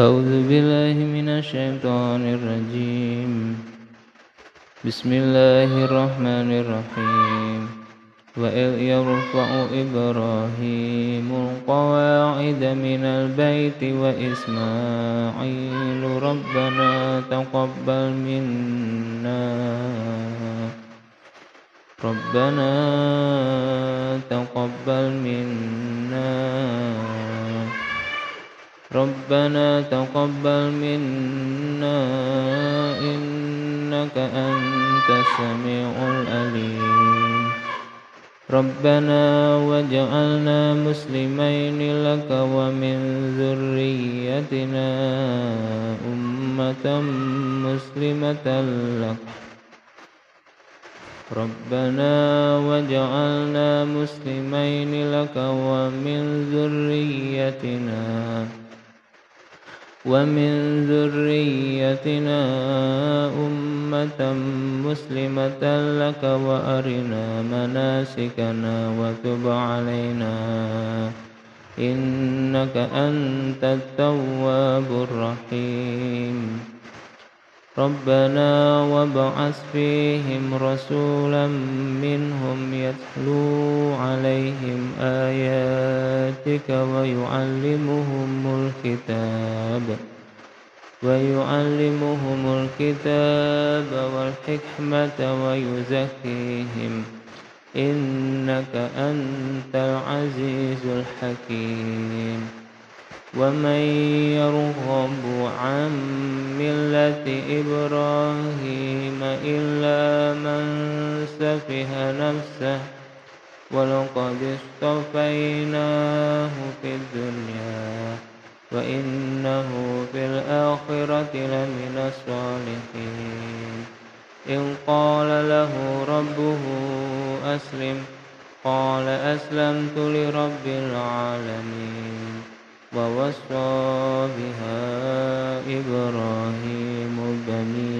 أعوذ بالله من الشيطان الرجيم. بسم الله الرحمن الرحيم. وإذ يرفع إبراهيم القواعد من البيت وإسماعيل ربنا تقبل منا. ربنا تقبل منا. ربنا تقبل منا إنك أنت السميع العليم. ربنا واجعلنا مسلمين لك ومن ذريتنا أمة مسلمة لك. ربنا واجعلنا مسلمين لك ومن ذريتنا ومن ذريتنا أمة مسلمة لك وأرنا مناسكنا وتب علينا. إنك أنت التواب الرحيم. ربنا وابعث فيهم رسولا منهم يتلو عليهم آياتك ويعلمهم الكتاب. ويعلمهم الكتاب والحكمة ويزكيهم. إنك أنت العزيز الحكيم. ومن يرغب عن ملة إبراهيم إلا من سفه نفسه ولقد اصطفيناه في الدنيا وإنه في الآخرة لمن الصالحين. إن قال له ربه أسلم قال أسلمت لرب العالمين ووصى بها إبراهيم بنيه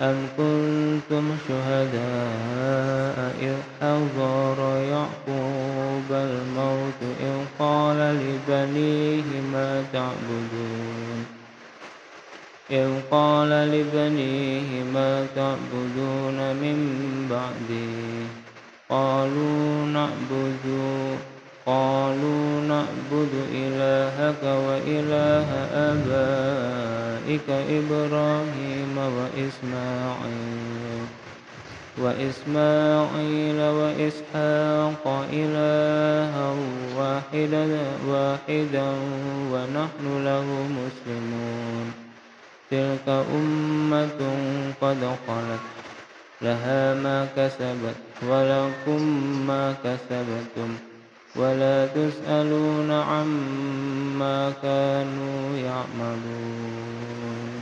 أم كنتم شهداء إذ حضر يعقوب الموت إذ قال لبنيه ما تعبدون إذ قال لبنيه ما تعبدون من بعدي قالوا نعبد قالوا نعبد إلهك وإله آبائك إبراهيم وإسماعيل وإسماعيل وإسحاق إلها واحدا واحدا ونحن له مسلمون. تلك أمة قد خلت لها ما كسبت ولكم ما كسبتم. ولا تسألون عما كانوا يعملون.